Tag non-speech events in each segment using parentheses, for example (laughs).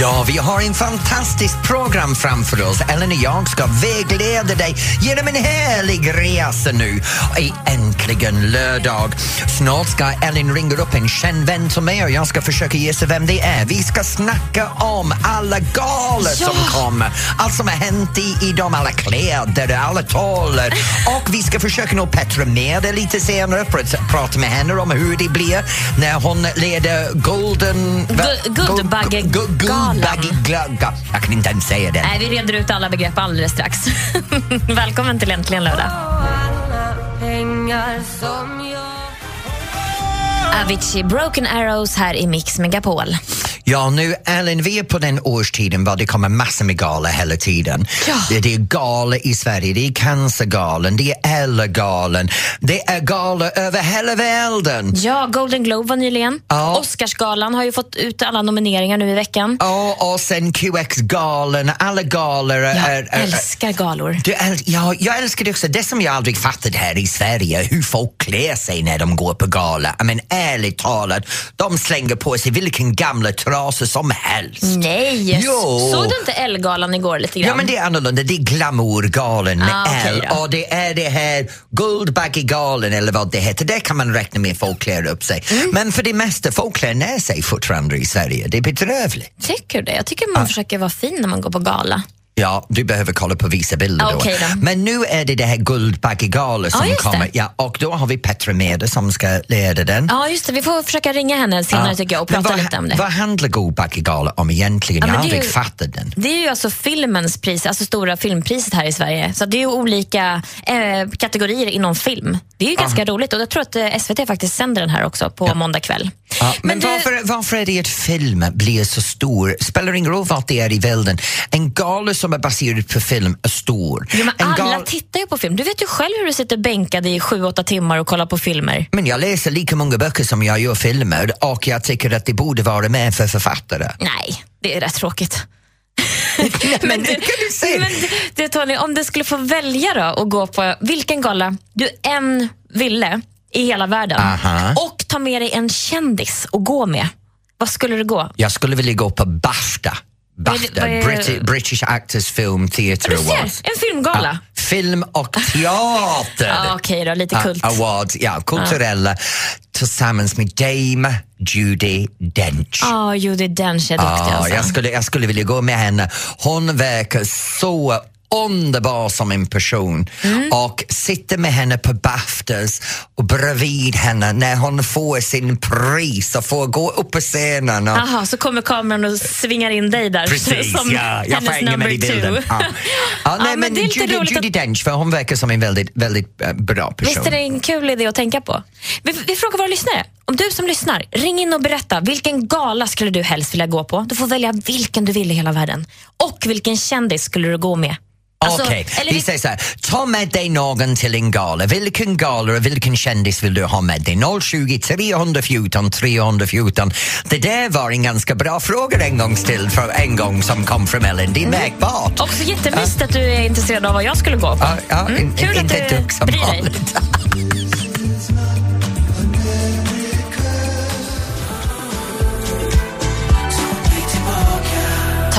Ja, vi har en fantastiskt program framför oss. Ellen och jag ska vägleda dig genom en härlig resa nu. I äntligen lördag. Snart ska Ellen ringa upp en känd vän till mig och jag ska försöka gissa vem det är. Vi ska snacka om alla galor som kommer. Allt som har hänt i, i dem, alla kläder, alla taler. Och vi ska försöka nå Petra Mede lite senare för att prata med henne om hur det blir när hon leder Golden... va? Guldbaggegalan. Jag kan inte ens säga det. Nej, vi reder ut alla begrepp alldeles strax. (laughs) Välkommen till Äntligen lördag. Avicii, Broken Arrows här i Mix Megapol. Ja, nu Ellen, vi är på den årstiden var det kommer massor med galor hela tiden. Ja. Det, är galor i Sverige, det är Cancergalan, det är Ellegalan, det är galor över hela världen. Ja, Golden Globe var nyligen. Ja. Oscarsgalan har ju fått ut alla nomineringar nu i veckan. Och, och sen QX-galan, alla galor Jag är... är- älskar galor. Du, äl- ja, jag älskar det också. Det som jag aldrig fattat här i Sverige, hur folk klär sig när de går på gala. Men ärligt talat, de slänger på sig vilken gamla trasor som helst. Nej, Jo. såg du inte Ellegalan igår lite grann? Ja men det är annorlunda, det är glamourgalen med Ah, L då. och det är det här Guldbaggegalen eller vad det heter. Där kan man räkna med folk klär upp sig. Mm. Men för det mesta, folk klär ner sig fortfarande i Sverige. Det är bedrövligt. Tycker du det? Jag tycker man försöker vara fin när man går på gala. Ja, du behöver kolla på vissa bilder Ah, då. Men nu är det det här Guldbaggegalan som det. kommer. Ja, och då har vi Petra Mede som ska leda den. Ja, just det. Vi får försöka ringa henne senare Ja. tycker jag och Men prata vad, lite om det. Vad handlar Guldbaggegalan om egentligen? Ja, jag men har aldrig ju- fattat den. Det är ju alltså filmens pris, alltså stora filmpriset här i Sverige. Så det är ju olika eh, kategorier inom film. Det är ju ganska roligt och jag tror att eh, SVT faktiskt sänder den här också på måndag kväll. Ja, men du- varför, varför är det att film blir så stor? Spelar ingen roll vart det är i världen. En gala som är baserad på film är stor. Jo, men alla tittar ju på film. Du vet ju själv hur du sitter bänkad i sju, åtta timmar och kollar på filmer. men jag läser lika många böcker som jag gör filmer och jag tycker att det borde vara med för författare. Nej, det är rätt tråkigt. (laughs) men hur kan du säga? Men du Tony, om du skulle få välja då och gå på vilken gala du än ville i hela världen Aha. och ta med dig en kändis och gå med, vad skulle du gå? Jag skulle vilja gå på BAFTA. BAFTA, är- British, British Actors Film Theatre ser, Awards. en filmgala. Film och (laughs) teater. Ja, Okej då, lite Ah, kult. Awards, ja, kulturella tillsammans med Dame Judi Dench. Ja, Judi Dench är duktig Ja, alltså. jag, skulle, jag skulle vilja gå med henne. Hon verkar så underbar som en person Mm. och sitta med henne på Baftas och bredvid henne när hon får sin pris och får gå upp på scenen. Och, Jaha, så kommer kameran och svingar in dig där Precis, som ja. Jag hennes number med i bilden. two. Ja. (laughs) Ja, nej, Ja, men men det är Judy, roligt Judy Dench, för hon verkar som en väldigt, väldigt eh, bra person. Visst är det en kul idé att tänka på? Vi, vi frågar våra lyssnare. Om du som lyssnar, ring in och berätta. Vilken gala skulle du helst vilja gå på? Du får välja vilken du vill i hela världen. Och vilken kändis skulle du gå med? Alltså, Okej, eller vi säger så här. Ta med dig någon till en gala. Vilken gala och vilken kändis vill du ha med dig? 020 314 314. Det där var en ganska bra fråga en gång till för en gång som kom från Ellen. Det är märkbart. Också jättemysigt att du är intresserad av vad jag skulle gå på. Ja, ja, Mm, in- kul att inte du bryr dig. (laughs)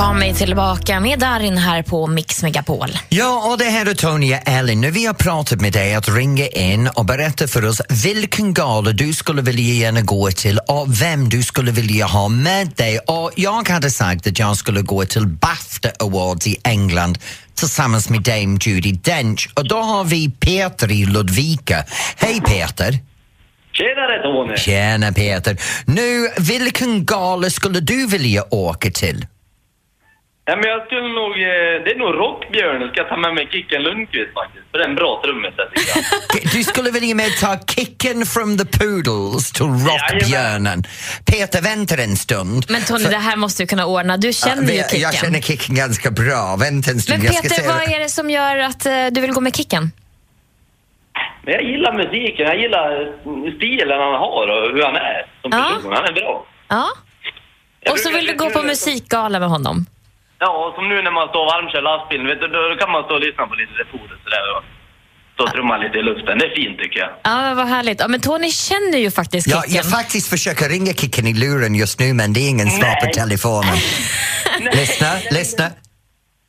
Ta mig tillbaka med Darin här på Mix Megapol. Ja, och det här är Tony och Ellen. Nu vi har pratat med dig att ringa in och berätta för oss vilken gala du skulle vilja gärna gå till och vem du skulle vilja ha med dig. Och jag hade sagt att jag skulle gå till Bafta Awards i England tillsammans med Dame Judi Dench. Och då har vi Peter i Ludvika. Hej Peter! Tjenare Tony! Tjena Peter! Nu, vilken gala skulle du vilja åka till? Ja, men jag skulle nog... eh, Det är nog Rockbjörnen ska jag ta med mig Kicken Lundqvist faktiskt. För det är en bra trummis där tycker jag. (laughs) Du skulle vilja med ta Kicken from the Poodles till Rockbjörnen. Peter, vänta en stund. Men Tony, det här måste du kunna ordna. Du känner ju Ja, Kicken. Jag känner Kicken ganska bra. Vänta en stund. Men jag ska Peter, se- vad är det som gör att eh, du vill gå med Kicken? Men jag gillar musiken, jag gillar stilen han har och hur han är som Ja. person. Han är bra. Ja. Jag Och så vill du gå på musikgala med honom? Ja, som nu när man står och varmkör lastbilen, vet du, då då kan man stå och lyssna på lite reporter sådär och stå och trumma lite i luften. Det är fint tycker jag. Ja, vad härligt. Ja, men Tony känner ju faktiskt Ja, Kicken. jag faktiskt försöker ringa Kicken i luren just nu men det är ingen svar på Nej. telefonen. (laughs) lyssna, lyssna.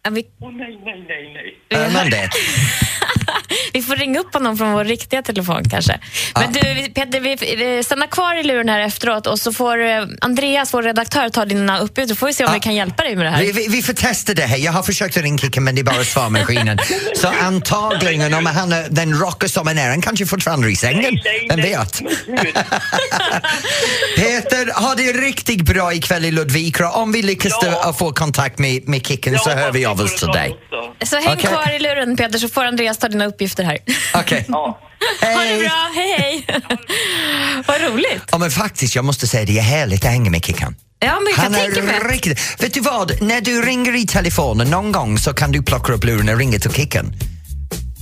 Ja, vi, Åh nej, nej, nej, nej. Hör man det? (laughs) (laughs) vi får ringa upp honom från vår riktiga telefon kanske. Men du, Peter, vi, vi stannar kvar i luren här efteråt och så får eh, Andreas, vår redaktör, ta dina uppgifter så får vi se om Ja. vi kan hjälpa dig med det här. Vi, vi, vi får testa det här. Jag har försökt att ringa Kicken men det är bara svarmaskinen. (laughs) Så antagligen om han är den rockar som han är, han kanske fortfarande är i sängen. Vem vet? (laughs) Peter, ha det riktigt bra ikväll i Ludvika. Om vi lyckas Ja. då att få kontakt med, med Kicken så Jag hör vi av oss till dig. Så häng Okej. kvar i luren Peter så får Andreas ta dina uppgifter här. Okej. Ja. (laughs) Ha det bra, hej hej! (laughs) Vad roligt. Ja, men faktiskt, jag måste säga det är härligt att hänga med Kicken. Ja, men jag Han tänka mig. är riktigt... Vet du vad? När du ringer i telefonen någon gång så kan du plocka upp luren och ringa till Kicken.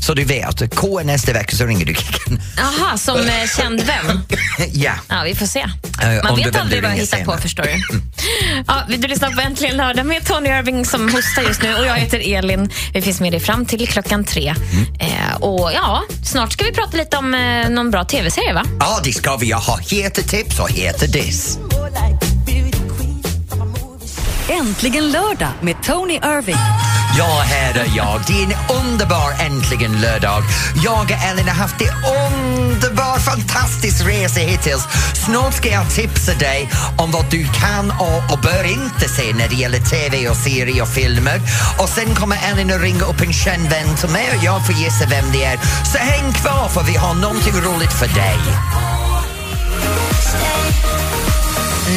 Så du vet, K nästa vecka så ringer du Kicken. Jaha, som eh, känd vän. (laughs) ja. Ja, vi får se. Eh, Man vet aldrig vad jag ringa hittar på, förstår du. Ja, du lyssnar på Äntligen lördag med Tony Irving som hostar just nu och jag heter Elin. Vi finns med dig fram till klockan tre. Mm. Eh, och ja, snart ska vi prata lite om eh, någon bra tv-serie, va? Ja, det ska vi. Jag har heta tips och heta diss. Äntligen lördag med Tony Irving. Ja, här är jag. Det är en underbar äntligen lördag. Jag och Ellen har haft en underbar, fantastisk resa hittills. Snart ska jag tipsa dig om vad du kan och, och bör inte se när det gäller TV och serier och filmer. Och sen kommer Ellen att ringa upp en känd vän till mig och jag får gissa vem det är. Så häng kvar för vi har någonting roligt för dig.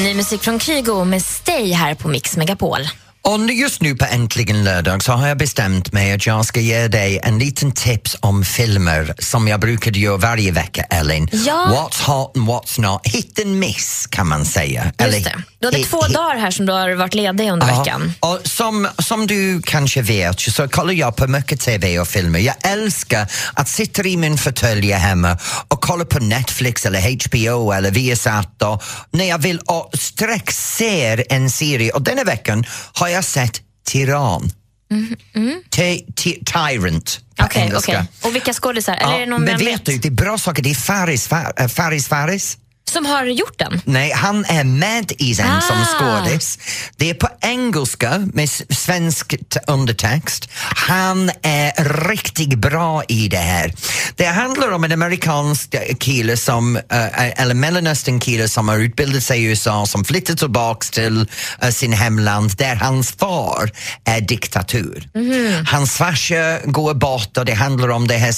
Ny musik från Kygo med Stay här på Mix Megapol. Och just nu på Äntligen lördag så har jag bestämt mig att jag ska ge dig en liten tips om filmer som jag brukade göra varje vecka, Ellen. Ja. What's hot and what's not. Hit and miss kan man säga. Just det. Du hade hit- två hit- dagar här som du har varit ledig under Ja, veckan. och som, som du kanske vet så kollar jag på mycket TV och filmer. Jag älskar att sitta i min fåtölj hemma och kolla på Netflix eller HBO eller Viasat och när jag vill och strax ser en serie och denna veckan har jag sett Tyrann. Ty- ty- Tyrant på Okej, engelska. okej. Och vilka skådisar? Eller är det någon men vem vet du, det är bra saker. Det är Faris, Fa- äh, Faris Faris. Som har gjort den? Nej, han är med i den som Ah. skådis. Det är på engelska med svensk undertext. Han är riktigt bra i det här. Det handlar om en amerikansk kille som, eh, eller mellanöstern kille som har utbildat sig i USA som flyttar tillbaks till eh, sin hemland där hans far är diktatur. Hans farsa går bort och det handlar om det här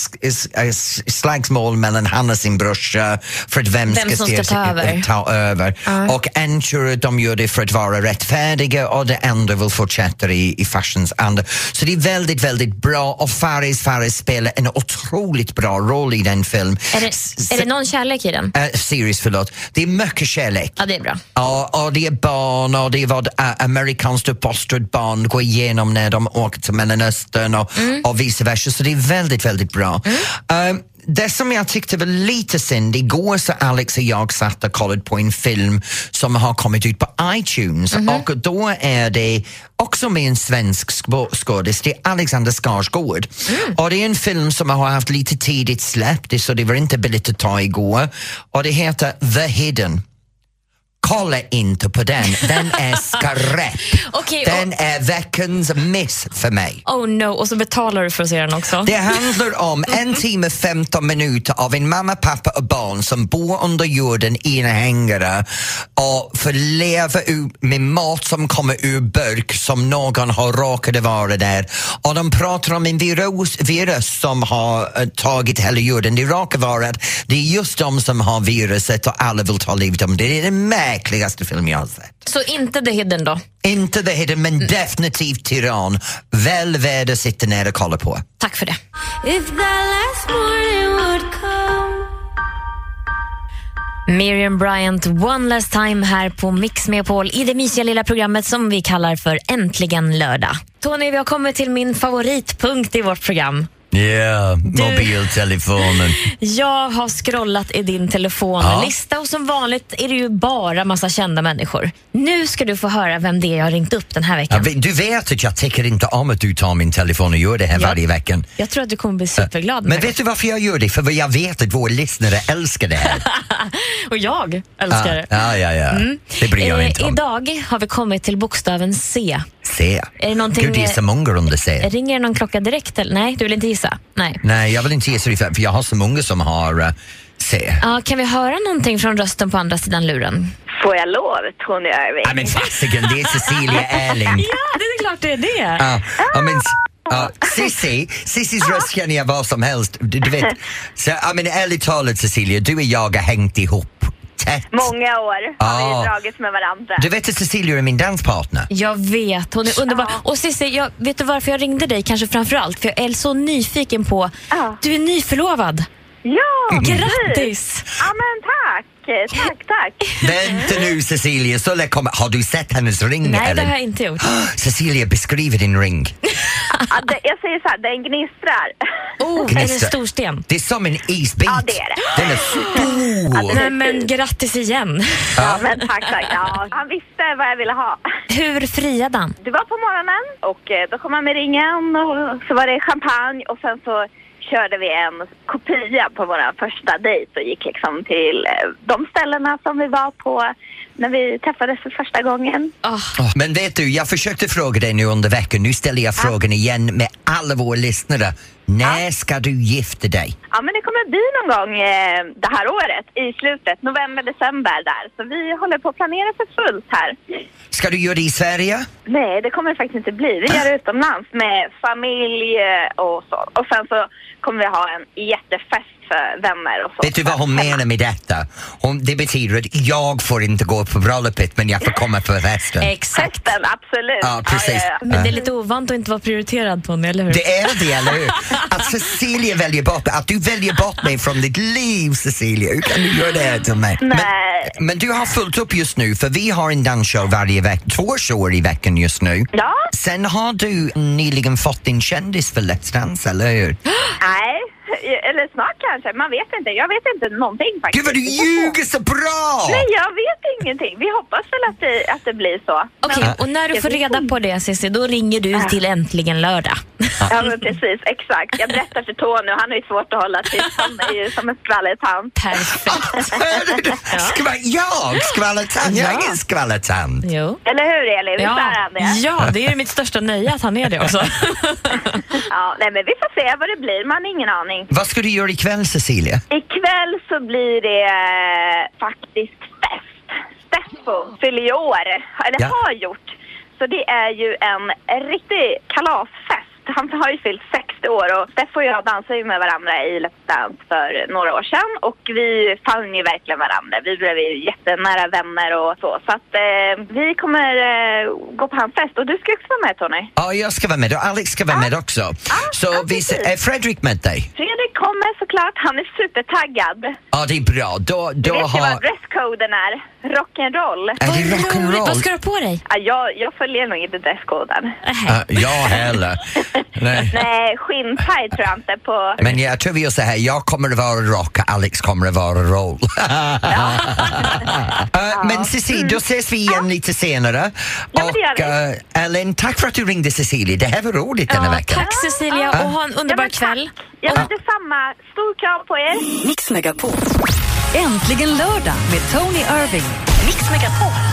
slagsmål mellan han och sin brorsa för att vem, Vem ska som ska ta över. ta över. Och en tror att de gör det för att vara rättfärdiga och det andra vill fortsätta i, i farsans anda. Så det är väldigt, väldigt bra och Faris Faris spelar en otroligt bra roll i den film. Är det, S- är det någon kärlek i den? äh, series, förlåt. Det är mycket kärlek. Ja, det är bra. Ja, och det är barn och det är vad äh, amerikanskt uppfostrat barn går igenom när de åker till Mellanöstern och, och vice versa. Så det är väldigt, väldigt bra. Ehm, det som jag tyckte var lite synd, igår så Alex och jag satt och kollade på en film som har kommit ut på iTunes och då är det också med en svensk skå- skådis, det är Alexander Skarsgård. Och det är en film som har haft lite tidigt släpp, så det var inte billigt att ta igår. Och det heter The Hidden. Kolla inte på den, den är skräp. (laughs) Okej, den är veckans miss för mig. Oh no, och så betalar du för att se den också. Det handlar om en (laughs) timme 15 minuter av en mamma, pappa och barn som bor under jorden i en hängare och får leva med mat som kommer ur burk som någon har råkat vara där. Och de pratar om en virus, virus som har eh, tagit hela jorden. Det råkar vara att det är just de som har viruset och alla vill ta livet av dem. Det är mig äckligaste film jag har sett. Så inte The Hidden då? Inte The Hidden, men definitivt Tyrann. Väl värd att sitta ner och kolla på. Tack för det. Miriam Bryant, One Last Time här på Mix Megapol i det mysiga lilla programmet som vi kallar för Äntligen lördag. Tony, vi har kommit till min favoritpunkt i vårt program. Ja, yeah, mobiltelefonen. Jag har scrollat i din telefonlista och som vanligt är det ju bara massa kända människor. Nu ska du få höra vem det är jag har ringt upp den här Ja, veckan. ve- du vet att jag tycker inte om att du tar min telefon och gör det här Ja. varje vecka. Jag tror att du kommer bli superglad. Men vet du varför jag gör det? För jag vet att våra lyssnare älskar det här. (laughs) Och jag älskar det. Ja, ja, ja. Det bryr jag mig Eh, inte om. idag har vi kommit till bokstaven C. Se. Är det någonting- Gud, det är så många under C. Ringer någon klocka direkt? Eller? Nej, du vill inte gissa? Nej. Nej, jag vill inte gissa det för för jag har så många som har uh, C. Ja, kan vi höra någonting från rösten på andra sidan luren? Får jag lov, Tony Irving? Ja, men fasiken, det är Cecilia Erling. (laughs) Ja, det är klart det är det. Ja, ja, men, ja, Cissi, Cissis röst känner jag vad som helst. Du, du vet, så, ja, men ärligt talat Cecilia, du och jag har hängt ihop tätt. Många år har vi Ja. ju dragits med varandra. Du vet att Cecilia är min danspartner? Jag vet, hon är underbar. Och Cissi, jag, vet du varför jag ringde dig kanske framför allt? För jag är så nyfiken på, Ja. du är nyförlovad. Ja, precis. Grattis! Ja, men tack. Tack, tack. Vänta nu Cecilia, så kommer... Har du sett hennes ring Nej, det eller? har jag inte gjort. (gasps) Cecilia, beskriv din ring. Ja, det, jag säger så här, den gnistrar. Oh, är det en stor sten? Det är som en isbit. Ja, det är det. Den är stor. det- Nej, men grattis igen. Ja, men tack, tack. Ja, han visste vad jag ville ha. Hur friade han? Det var på morgonen och eh, då kom han med ringen och så var det champagne och sen så körde vi en kopia på vår första dejt och gick liksom till eh, de ställena som vi var på när vi träffades för första gången. Oh, Men vet du, jag försökte fråga dig nu under veckan. Nu ställer jag frågan igen med alla våra lyssnare. När ska du gifta dig? Ja, men det kommer bli någon gång eh, det här året i slutet, november, december där. Så vi håller på att planera för fullt här. Ska du göra det i Sverige? Nej, det kommer det faktiskt inte bli. Vi gör det utomlands med familj eh, och så. Och sen så kommer vi ha en jättefest för vänner och så. Vet du vad hon menar med detta? Hon, det betyder att jag får inte gå på bröllopet men jag får komma på festen. exakt. Festen, absolut. Ja, precis. ja, ja. Men det är lite ovant att inte vara prioriterad Tony, eller hur? Det är det, eller hur? Att Cecilia väljer bort att du väljer bort mig från ditt liv, Cecilia. Hur kan du göra det till mig? Nej. Men, men du har fullt upp just nu, för vi har en dansshow varje vecka, två shower i veckan just nu. Ja, Sen har du nyligen fått din kändis för Let's Dance, eller hur? nej. Eller snart kanske. Man vet inte. Jag vet inte någonting faktiskt. Gud vad du ljuger så bra! Nej, jag vet ingenting. Vi hoppas väl att det, att det blir så. Okej, Men- och när du får reda på det Cissi, då ringer du till Äntligen lördag. Ja, men precis. Exakt. Jag berättar för Tony och han är ju svårt att hålla tyst. Han är ju som en skvallertant. Perfekt. (laughs) Skva jag? Skvallertant? Jag är Ja. ingen skvallertant. Jo. Eller hur, Elin? Visst är Ja. han det? ja, det är mitt största nöje att han är det också. (laughs) Ja, nej, men vi får se vad det blir. Man har ingen aning. Vad ska du göra ikväll, Cecilia? Ikväll så blir det eh, faktiskt fest. Steffo fyller ju år, eller Ja. har gjort. Så det är ju en riktig kalasfest. Han har ju fyllt 60 år och Steffo och jag dansade ju med varandra i Let's Dance för några år sedan och vi fann ju verkligen varandra. Vi blev ju jättenära vänner och så. Så att eh, vi kommer eh, gå på hans fest och du ska också vara med Tony. Ja, jag ska vara med och Alex ska vara med också. Så ja, vi, är Fredrik med dig? Fredrik kommer såklart, han är supertaggad. Ja, det är bra. Då, Du då vet ju har... vad dresscoden är. Rock'n'roll. Är det Vad rock'n'roll? ska du ha på dig? Ja, jag, jag följer nog inte dresskoden. Nähä. Uh, jag heller. (laughs) Nej. (laughs) Nej, skinnpaj tror jag inte på. Men jag tror vi gör så här, jag kommer att vara rock Alex kommer att vara roll. (laughs) Uh, (laughs) men Cecilia, då ses vi igen lite senare. Ja, och uh, Ellen, tack för att du ringde Cecilia. Det här var roligt den här Ja, veckan. tack Cecilia och ha en Ja, underbar kväll. Ja, men detsamma. Stor kram på er. Mix Megapol. Äntligen lördag med Tony Irving. Mix Megapol.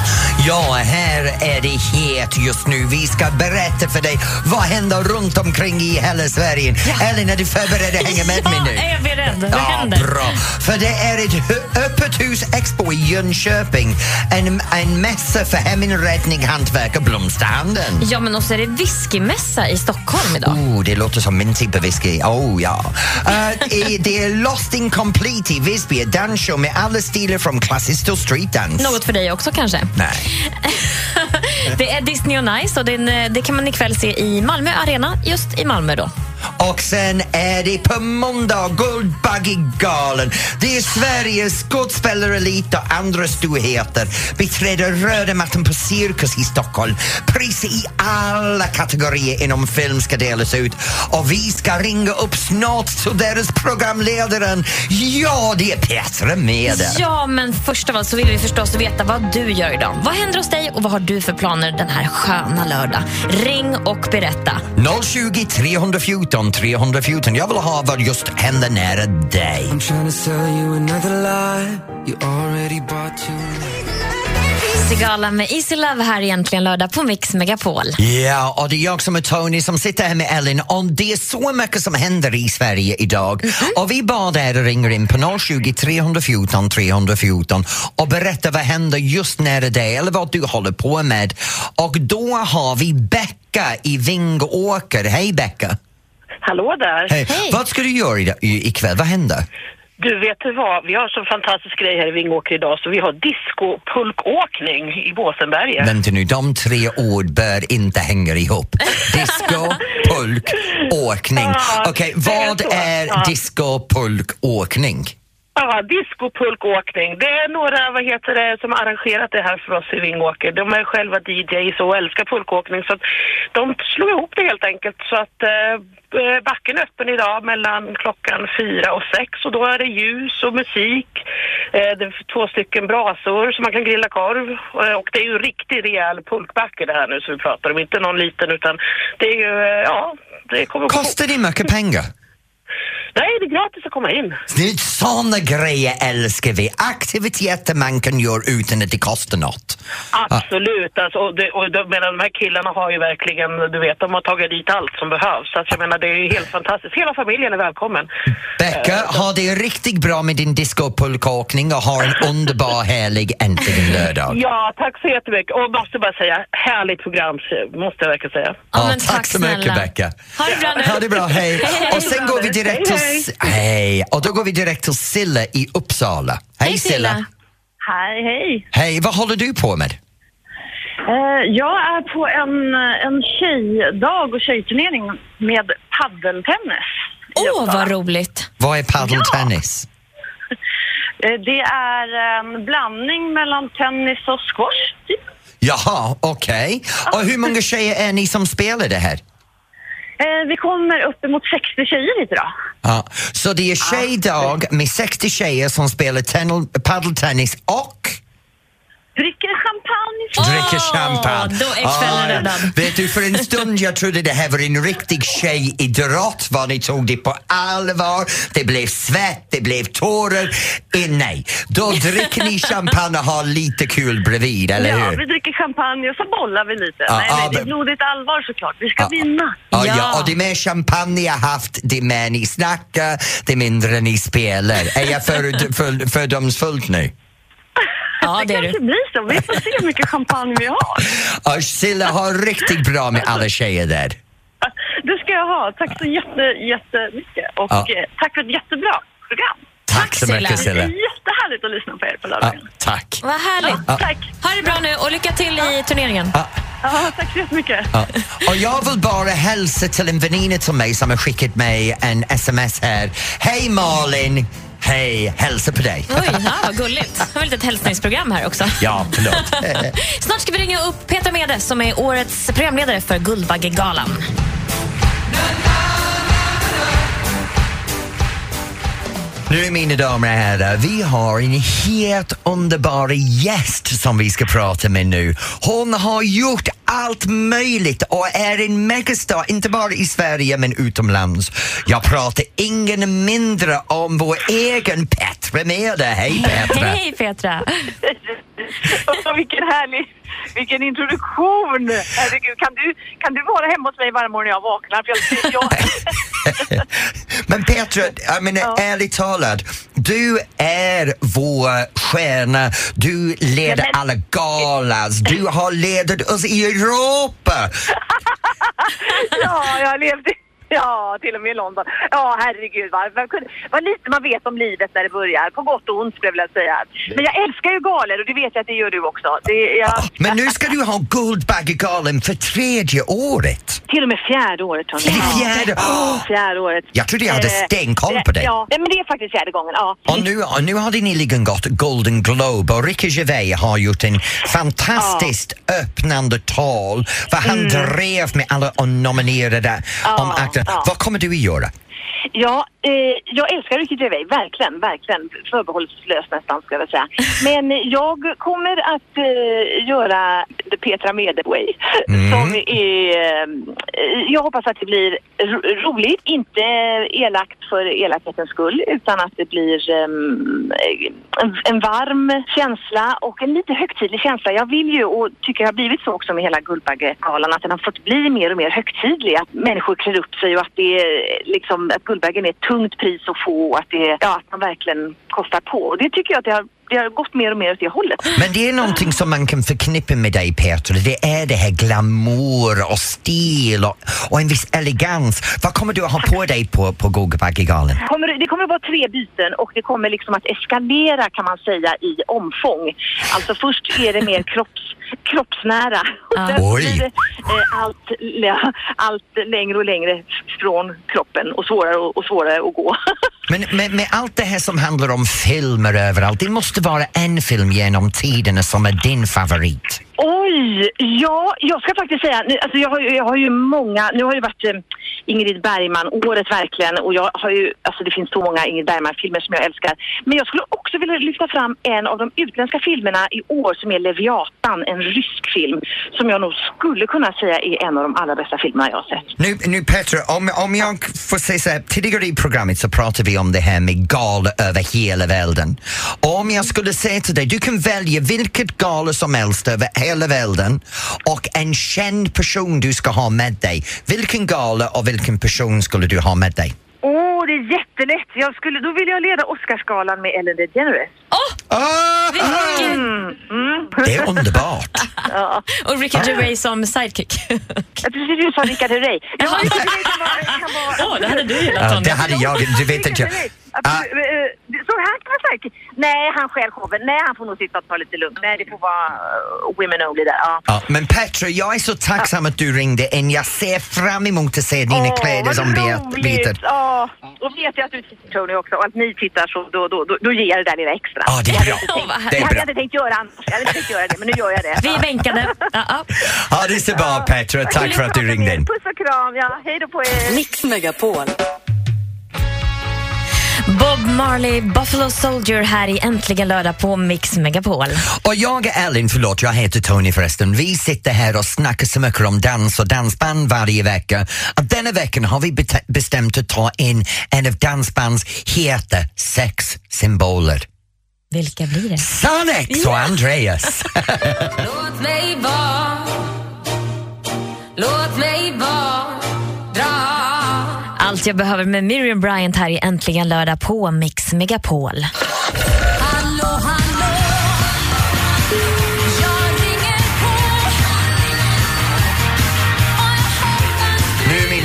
Ja, här är det het just nu. Vi ska berätta för dig vad händer runt omkring i hela Sverige. Elin, är du förberedd att hänga med (laughs) mig nu? Ja, är jag beredd? Vad Ja, händer? bra. För det är ett öppet hus expo i Jönköping. En, en mässa för heminredning, hantverk och blomsterhandeln. Ja, men också är det whiskymässa i Stockholm idag. Oh, det låter som min typ av whisky. Oh, ja. (laughs) Uh, det är Lost in Complete i Visby, dansshow med alla stilar från klassisk till streetdance. Något för dig också kanske? Nej. Det är Disney on Ice och den, eh, det kan man ikväll se i Malmö Arena, just i Malmö då. Och sen är det på måndag Guldbaggegalan. Det är Sveriges skådespelarelit och andra storheter beträder röda mattan på Cirkus i Stockholm. Priser i alla kategorier inom film ska delas ut och vi ska ringa upp snart till deras programledaren. Ja, det är Petra Mede. Ja, men först av allt så vill vi förstås veta vad du gör idag. Vad händer hos dig och vad har du för planer den här sköna lördag? Ring och berätta. 020 314 314. Jag vill ha vad just händer nära dig. Sigala med Easy Love här egentligen lördag på Mix Megapol. Ja, och det är jag som är Tony som sitter här med Ellen och det är så mycket som händer i Sverige idag. Och vi bad er att ringa in på 020 314 314 och berätta vad händer just nära dig eller vad du håller på med. Och då har vi Becka i Vingåker. Hej Becka! Hallå där! Hej. Vad ska du göra idag, i- ikväll? Vad händer? Du, vet du vad? Vi har så fantastisk grej här i Vingåker idag så vi har disco-pulkåkning i Båsenberget. Vänta nu, de tre ord bör inte hänga ihop. (laughs) Disco, pulk, åkning. Okej, är vad är disco, pulk, åkning? Ja, disco-pulkåkning. Det är några, vad heter det, som har arrangerat det här för oss i Vingåker. De är själva DJs och älskar pulkåkning så att de slog ihop det helt enkelt så att eh, backen är öppen idag mellan klockan fyra och sex och då är det ljus och musik. Eh, det är två stycken brasor så man kan grilla korv eh, och det är ju en riktig rejäl pulkbacke det här nu som vi pratar om, inte någon liten utan det är ju, eh, ja, det kommer Kostar det mycket pengar? (laughs) Nej, det är gratis att komma in. Det är Såna grejer älskar vi. Aktiviteter man kan göra utan att det kostar något. Absolut, alltså, och, det, och de, menar, de här killarna har ju verkligen, du vet, de har tagit dit allt som behövs. Så att jag menar, det är ju helt fantastiskt. Hela familjen är välkommen. Becka, ha det riktigt bra med din disco och ha en underbar härlig äntligen lördag. Ja, tack så jättemycket. Och måste bara säga, härligt program, måste jag verkligen säga. Ja, tack, så mycket Becka. Ha det bra nu. Ha det bra, hej. Hej. Och sen går vi direkt till... Hej, Hej. Och då går vi direkt till Silla i Uppsala. Hej Silla. Hej, hej. Hej, vad håller du på med? Eh, jag är på en, en tjejdag och tjejturnering med paddeltennis. Åh, Uppsala. vad roligt. Vad är padeltennis? (laughs) Eh, Det är en blandning mellan tennis och squash, typ. Jaha, okej. Och hur många tjejer är ni som spelar det här? Eh, Vi kommer uppemot 60 tjejer hit idag. Ja, så det är tjejdag med 60 tjejer som spelar tenn- padeltennis och Dricker champagne. dricker Åh, champagne. då är kvällen redan. Vet du, för en stund jag trodde det här var en riktig tjejidrott, vad ni tog det på allvar. Det blev svett, det blev tårar. Eh, nej, då dricker ni (laughs) champagne och har lite kul bredvid, eller Ja, hur? vi dricker champagne och så bollar vi lite. Ja, nej, ja, nej, det är blodigt allvar såklart. Vi ska Ja. vinna. Ja, Ja. ja, och det mer champagne jag haft, det mer ni snackar, det mindre ni spelar. Är jag för, för, fördomsfullt nu? Ja, det är kanske du. blir så. Vi får se hur mycket champagne vi har. Och Silla har riktigt bra med alla tjejer där. Det ska jag ha. Tack så jätte, jättemycket. Och Ja. eh, tack för ett jättebra program. Tack, så Silla. mycket Det Silla. är jättehärligt att lyssna på er på Ja, lördagen. tack. Vad härligt. Ja, tack. Ha det bra nu och lycka till i turneringen. Ja. Ja, tack så jättemycket. Ja. Och jag vill bara hälsa till en väninna till mig som har skickat mig en sms här. Hej Malin! Hej, hälsa på dig. Oj, ja, vad gulligt. Det var ett litet hälsningsprogram här också. Ja, förlåt. (laughs) Snart ska vi ringa upp Petra Mede som är årets programledare för Guldbaggegalan. Nu mina damer och herrar, vi har en helt underbar gäst som vi ska prata med nu. Hon har gjort allt möjligt och är en megastar, inte bara i Sverige men utomlands. Jag pratar ingen mindre om vår egen Petra Mede. Hej Petra! Hej Petra! (laughs) Vilken härlig, vilken introduktion! Herregud, kan du, kan du vara hemma hos mig varje morgon när jag vaknar? För jag, jag, (laughs) Men Petra, jag menar, ärligt talat, du är vår stjärna. Du leder Ja, men- alla galas. Du har ledat oss i Europa. (laughs) ja, jag har levt i... (laughs) Ja, till och med i London. Ja, herregud vad, vad, vad lite man vet om livet när det börjar. På gott och ont skulle jag vilja säga. Men jag älskar ju galor och det vet jag att det gör du också. Det, jag, Men nu ska du ha Guldbaggegalan för tredje året. Till och med fjärde året Tony. Fjärde? Åh! Fjärde året. Jag trodde jag hade Eh, stenkoll på dig. Ja, men det är faktiskt fjärde gången. Ja. Och nu, och nu har det nyligen gått Golden Globe och Ricky Gervais har gjort en fantastiskt öppnande tal för han drev med alla nominerade om akten ja. Vad kommer du att göra? Ja, eh, jag älskar Ricky Gervais, verkligen, verkligen. Förbehållslöst nästan ska jag säga. (laughs) Men jag kommer att eh, göra Petra Medeway. Som är, eh, jag hoppas att det blir ro- roligt, inte elakt för elakhetens skull utan att det blir ehm, en, en varm känsla och en lite högtidlig känsla. Jag vill ju och tycker har blivit så också med hela Guldbaggegalan att den har fått bli mer och mer högtidlig. Att människor klär upp sig och att det är liksom att Guldbaggen är ett tungt pris att få och att, det, ja, att man verkligen kostar på. Och det tycker jag att det har, det har gått mer och mer åt det hållet. Men det är någonting som man kan förknippa med dig Petra, det är det här glamour och stil och, och en viss elegans. Vad kommer du att ha på dig på, på Guldbaggegalan? Kommer, det kommer att vara tre byten och det kommer liksom att eskalera kan man säga i omfång. Alltså först är det mer kropps, kroppsnära och sen blir det eh, allt, allt längre och längre från kroppen och svårare och, och svårare att gå. (laughs) Men med, med allt det här som handlar om filmer överallt, det måste måste vara en film genom tiderna som är din favorit. Oj! Ja, jag ska faktiskt säga, nu- alltså jag, har, ju- jag har ju många, nu har ju varit eh, Ingrid Bergman året verkligen och jag har ju, alltså det finns så många Ingrid Bergman-filmer som jag älskar. Men jag skulle också vilja lyfta fram en av de utländska filmerna i år som är Leviatan, en rysk film som jag nog skulle kunna säga är en av de allra bästa filmerna jag har sett. Nu, nu Petra, om, om jag får säga så här, tidigare i programmet så pratade vi om det här med gal över hela världen. Om jag skulle säga till dig, du kan välja vilket gala som helst över hela världen och en känd person du ska ha med dig. Vilken gala och vilken person skulle du ha med dig? Åh, det är jättelätt! Jag skulle, då vill jag leda Oscarsgalan med Ellen DeGeneres. Ah, Mm, mm. det är underbart! (laughs) ja. Och Ricky Gervais som sidekick. Ja, precis, du sa Rickard Herrey. (laughs) Ja. Rickard Herrey Åh, det hade du gillat Ja, Tony. det hade jag, du vet att jag... Absolut. Eh, Så han kan vara säker. Nej, han själv showen. Nej, han får nog sitta och ta lite lugnt. Nej, det får vara eh, women only där. Ja. Ja, men Petra, jag är så tacksam att du ringde in. Jag ser fram emot att se dina Åh, kläder som bet- bitar. Ja, och vet jag att du tittar Tony också och att ni tittar så då, då, då, då ger jag det där lilla extra. Ja, det är bra. jag tänkt- Det är hade bra. jag inte tänkt göra annars. Jag hade inte tänkt göra det, men nu gör jag det. Vi är bänkade. Ja, ja. Ha det så bra Petra, tack för att du ringde in. Puss och kram, ja. Hej då på er. Mix Megapol. Bob Marley, Buffalo Soldier här i Äntligen lördag på Mix Megapol. Och jag är Elin, förlåt jag heter Tony förresten. Vi sitter här och snackar så mycket om dans och dansband varje vecka. Att denna veckan har vi bestämt att ta in en av dansbands heta sexsymboler. Vilka blir det? Sonics och Andreas. (laughs) Låt mig vara Låt mig allt jag behöver med Miriam Bryant här i Äntligen lördag på Mix Megapol.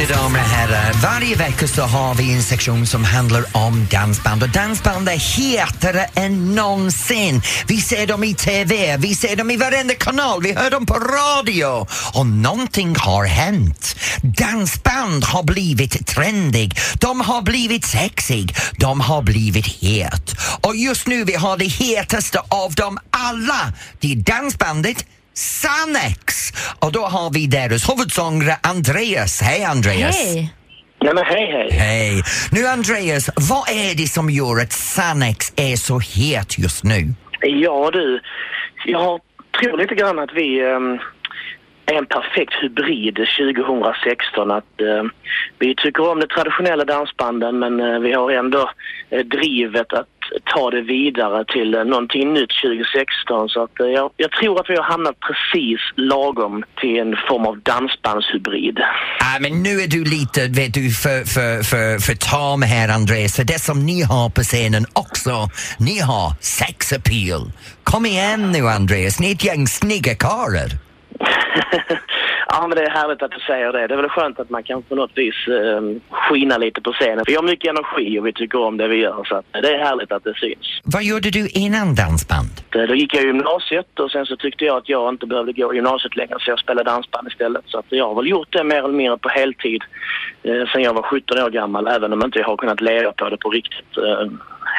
Mina damer och herrar, varje vecka så har vi en sektion som handlar om dansband och dansband är hetare än någonsin. Vi ser dem i TV, vi ser dem i varenda kanal, vi hör dem på radio och någonting har hänt. Dansband har blivit trendig, de har blivit sexig, de har blivit het. Och just nu vi har det hetaste av dem alla. Det är dansbandet Sanex! Och då har vi deras huvudsångare Andreas. Hej Andreas! Hej! Nej men hej hej. Hej! Nu Andreas, vad är det som gör att Sanex är så het just nu? Ja du, jag tror lite grann att vi ehm, är en perfekt hybrid 2016. Att eh, vi tycker om de traditionella dansbanden men eh, vi har ändå eh, drivet att ta det vidare till eh, någonting nytt 2016. Så att, eh, jag, jag tror att vi har hamnat precis lagom till en form av dansbandshybrid. Ah, men nu är du lite vet du, för, för, för, för tam här, Andreas. För det som ni har på scenen också, ni har sex appeal. Kom igen nu, Andreas. Ni är ett gäng snygga karlar. (laughs) Ja, men det är härligt att du säger det. Det är väl skönt att man kan på något vis eh, skina lite på scenen. Vi har mycket energi och vi tycker om det vi gör. Så att det är härligt att det syns. Vad gjorde du innan dansband? Eh, Då gick jag i gymnasiet och sen så tyckte jag att jag inte behövde gå i gymnasiet längre så jag spelade dansband istället. Så att jag har väl gjort det mer eller mindre på heltid eh, sen jag var 17 år gammal även om inte jag har kunnat leva på det på riktigt eh,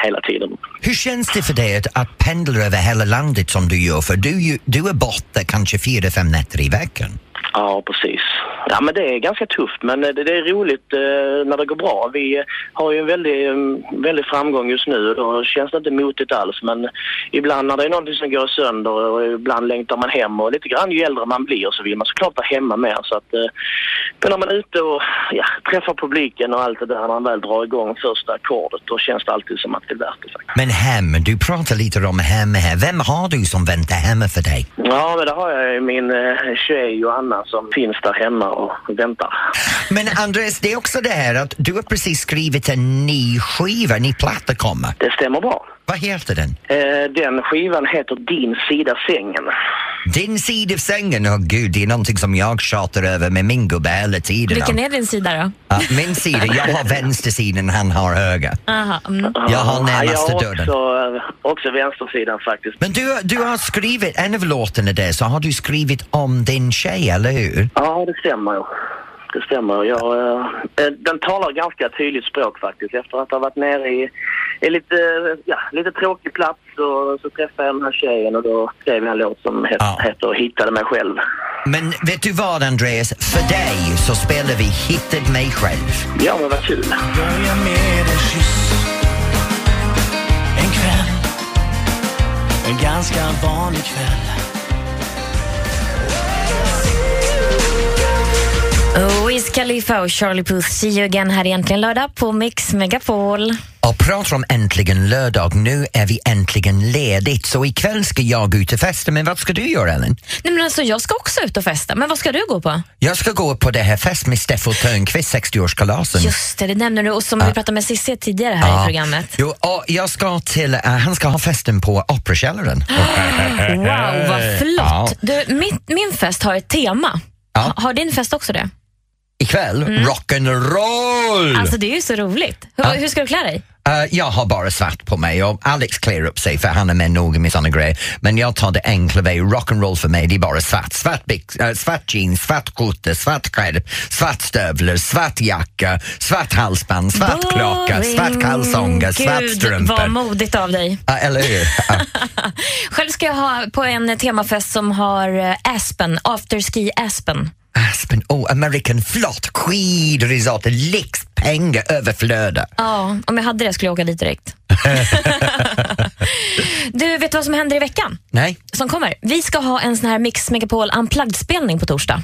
hela tiden. Hur känns det för dig att, att pendla över hela landet som du gör? För du, du är borta kanske fyra, fem nätter i veckan. Ja, precis. Ja, men det är ganska tufft, men eh, det, det är roligt eh, när det går bra. Vi eh, har ju en väldig, eh, väldig framgång just nu och då känns det inte motigt alls. Men ibland när det är någonting som går sönder och ibland längtar man hem och lite grann ju äldre man blir så vill man såklart vara hemma mer. Så att, eh, men när man är ute och ja, träffar publiken och allt det där, när man väl drar igång första ackordet, då känns det alltid som att det är värt det. faktiskt. Men hem, du pratar lite om hem här. Vem har du som väntar hemma för dig? Ja, men det har jag ju min eh, tjej Johanna som finns där hemma och väntar. Men Andreas, det är också det här att du har precis skrivit en ny skiva, en ny platta kommer. Det stämmer bra. Vad heter den? Eh, den skivan heter Din sida sängen. Din sida av sängen, åh gud, det är någonting som jag tjatar över med min gubbe hela tiden. Vilken är din sida då? Ja, min sida, jag har vänstersidan, han har höger. Aha, mm. Jag har närmaste jag har också, eh, också vänstersidan faktiskt. Men du, du har skrivit, en av låtarna där så har du skrivit om din tjej, eller hur? Ja, det stämmer. Det stämmer. Jag, eh, eh, den talar ganska tydligt språk faktiskt. Efter att ha varit nere i, i lite, eh, ja, lite tråkig plats och så träffade jag den här tjejen och då skrev jag en låt som het, heter Hittade mig själv. Men vet du vad Andreas, för dig så spelar vi Hittade mig själv. Ja, men vad kul. Börja med en kyss En kväll En ganska vanlig kväll Wiz Khalifa och Charlie Puth, See you again här egentligen lördag på Mix Megapol. Och pratar om äntligen lördag, nu är vi äntligen ledigt så ikväll ska jag ut och festa, men vad ska du göra Ellen? Nej, men alltså, jag ska också ut och festa, men vad ska du gå på? Jag ska gå på det här fest med Steffo Törnqvist, 60-årskalasen. Just det, det nämner du och som Ja. vi pratade med Cissi tidigare här Ja. i programmet. Jo, och jag ska till, eh, han ska ha festen på Operakällaren. (gasps) Wow, vad flott! Du, min, min fest har ett tema. Ha- Har din fest också det? Ikväll, Mm. rock'n'roll! Alltså det är ju så roligt. Hur, Ja. hur ska du klä dig? Eh, jag har bara svart på mig och Alex klär upp sig för han är med noga med såna grejer. Men jag tar det enkla väg. Rock'n'roll för mig det är bara svart. Svart, eh, svart jeans, svart skjorta, svart kläder, svart stövlar, svart jacka, svart halsband, svart klocka, svart kalsonger, svart Gud, strumpor. vad modigt av dig. Eller hur? (laughs) Själv ska jag ha på en temafest som har eh, Aspen, afterski Aspen. Aspen, oh, American flott, skidresort, lyxpengar överflödar. Ja, om jag hade det skulle jag åka dit direkt. (laughs) du, vet du vad som händer i veckan? Nej? Som kommer? Vi ska ha en sån här Mix Megapol Unplugged-spelning på torsdag.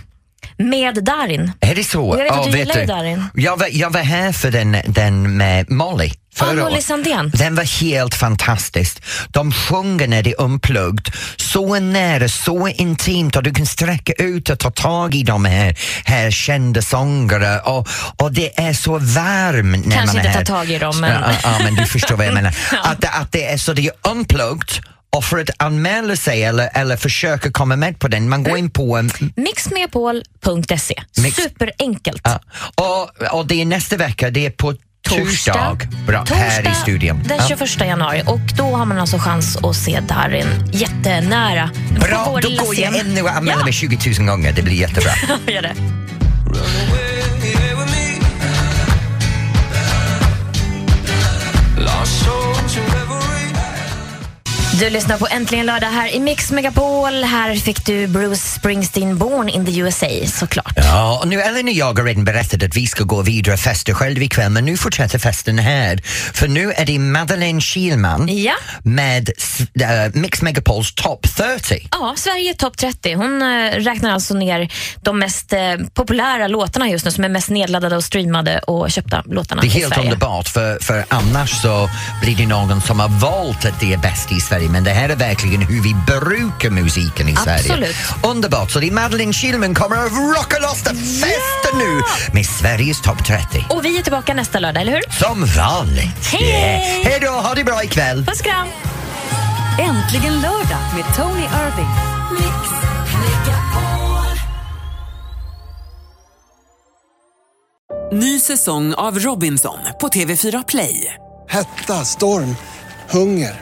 Med Darin. Är det så? Jag vet att du gillar ju Darin. Jag var, jag var här för den, den med Molly. Förra Molly året. Sandén. Den var helt fantastisk. De sjunger när det är unplugged, så nära, så intimt och du kan sträcka ut och ta tag i de här, här kända sångare och, och det är så varmt när Kanske inte ta tag i dem, men- Ja, ja, men du förstår vad jag (laughs) menar. Att, att det är så det är unplugged och för att anmäla sig eller, eller försöka komma med på den, man går in på en Mixmegapol.se. Mix- Superenkelt. Ja. Och, och det är nästa vecka, det är på torsdag, Bra, här i studion. den Ja. 21 januari och då har man alltså chans att se Darin jättenära. Bra, då går jag ännu och anmäler Ja. mig 20 000 gånger, det blir jättebra. (laughs) Gör det. Du lyssnar på Äntligen lördag här i Mix Megapol. Här fick du Bruce Springsteen Born in the USA såklart. Ja, och nu Ellen och jag har redan berättat att vi ska gå vidare och festa själv ikväll men nu fortsätter festen här. För nu är det Madeleine Kihlman Ja. med uh, Mix Megapols Top 30. Ja, Sverige är topp 30. Hon eh, räknar alltså ner de mest eh, populära låtarna just nu som är mest nedladdade och streamade och köpta låtarna Det är helt underbart för, för annars så blir det någon som har valt att det är bäst i Sverige men det här är verkligen hur vi brukar musiken i Sverige. Absolut. Underbart, så det är Madeleine Kihlman kommer att rocka loss det festen nu med Sveriges topp 30. Och vi är tillbaka nästa lördag, eller hur? Som vanligt. Hej! Yeah. Hej då, ha det bra ikväll. Puss kram! Äntligen lördag med Tony Irving. Ny säsong av Robinson på TV4 Play. Hetta, storm, hunger.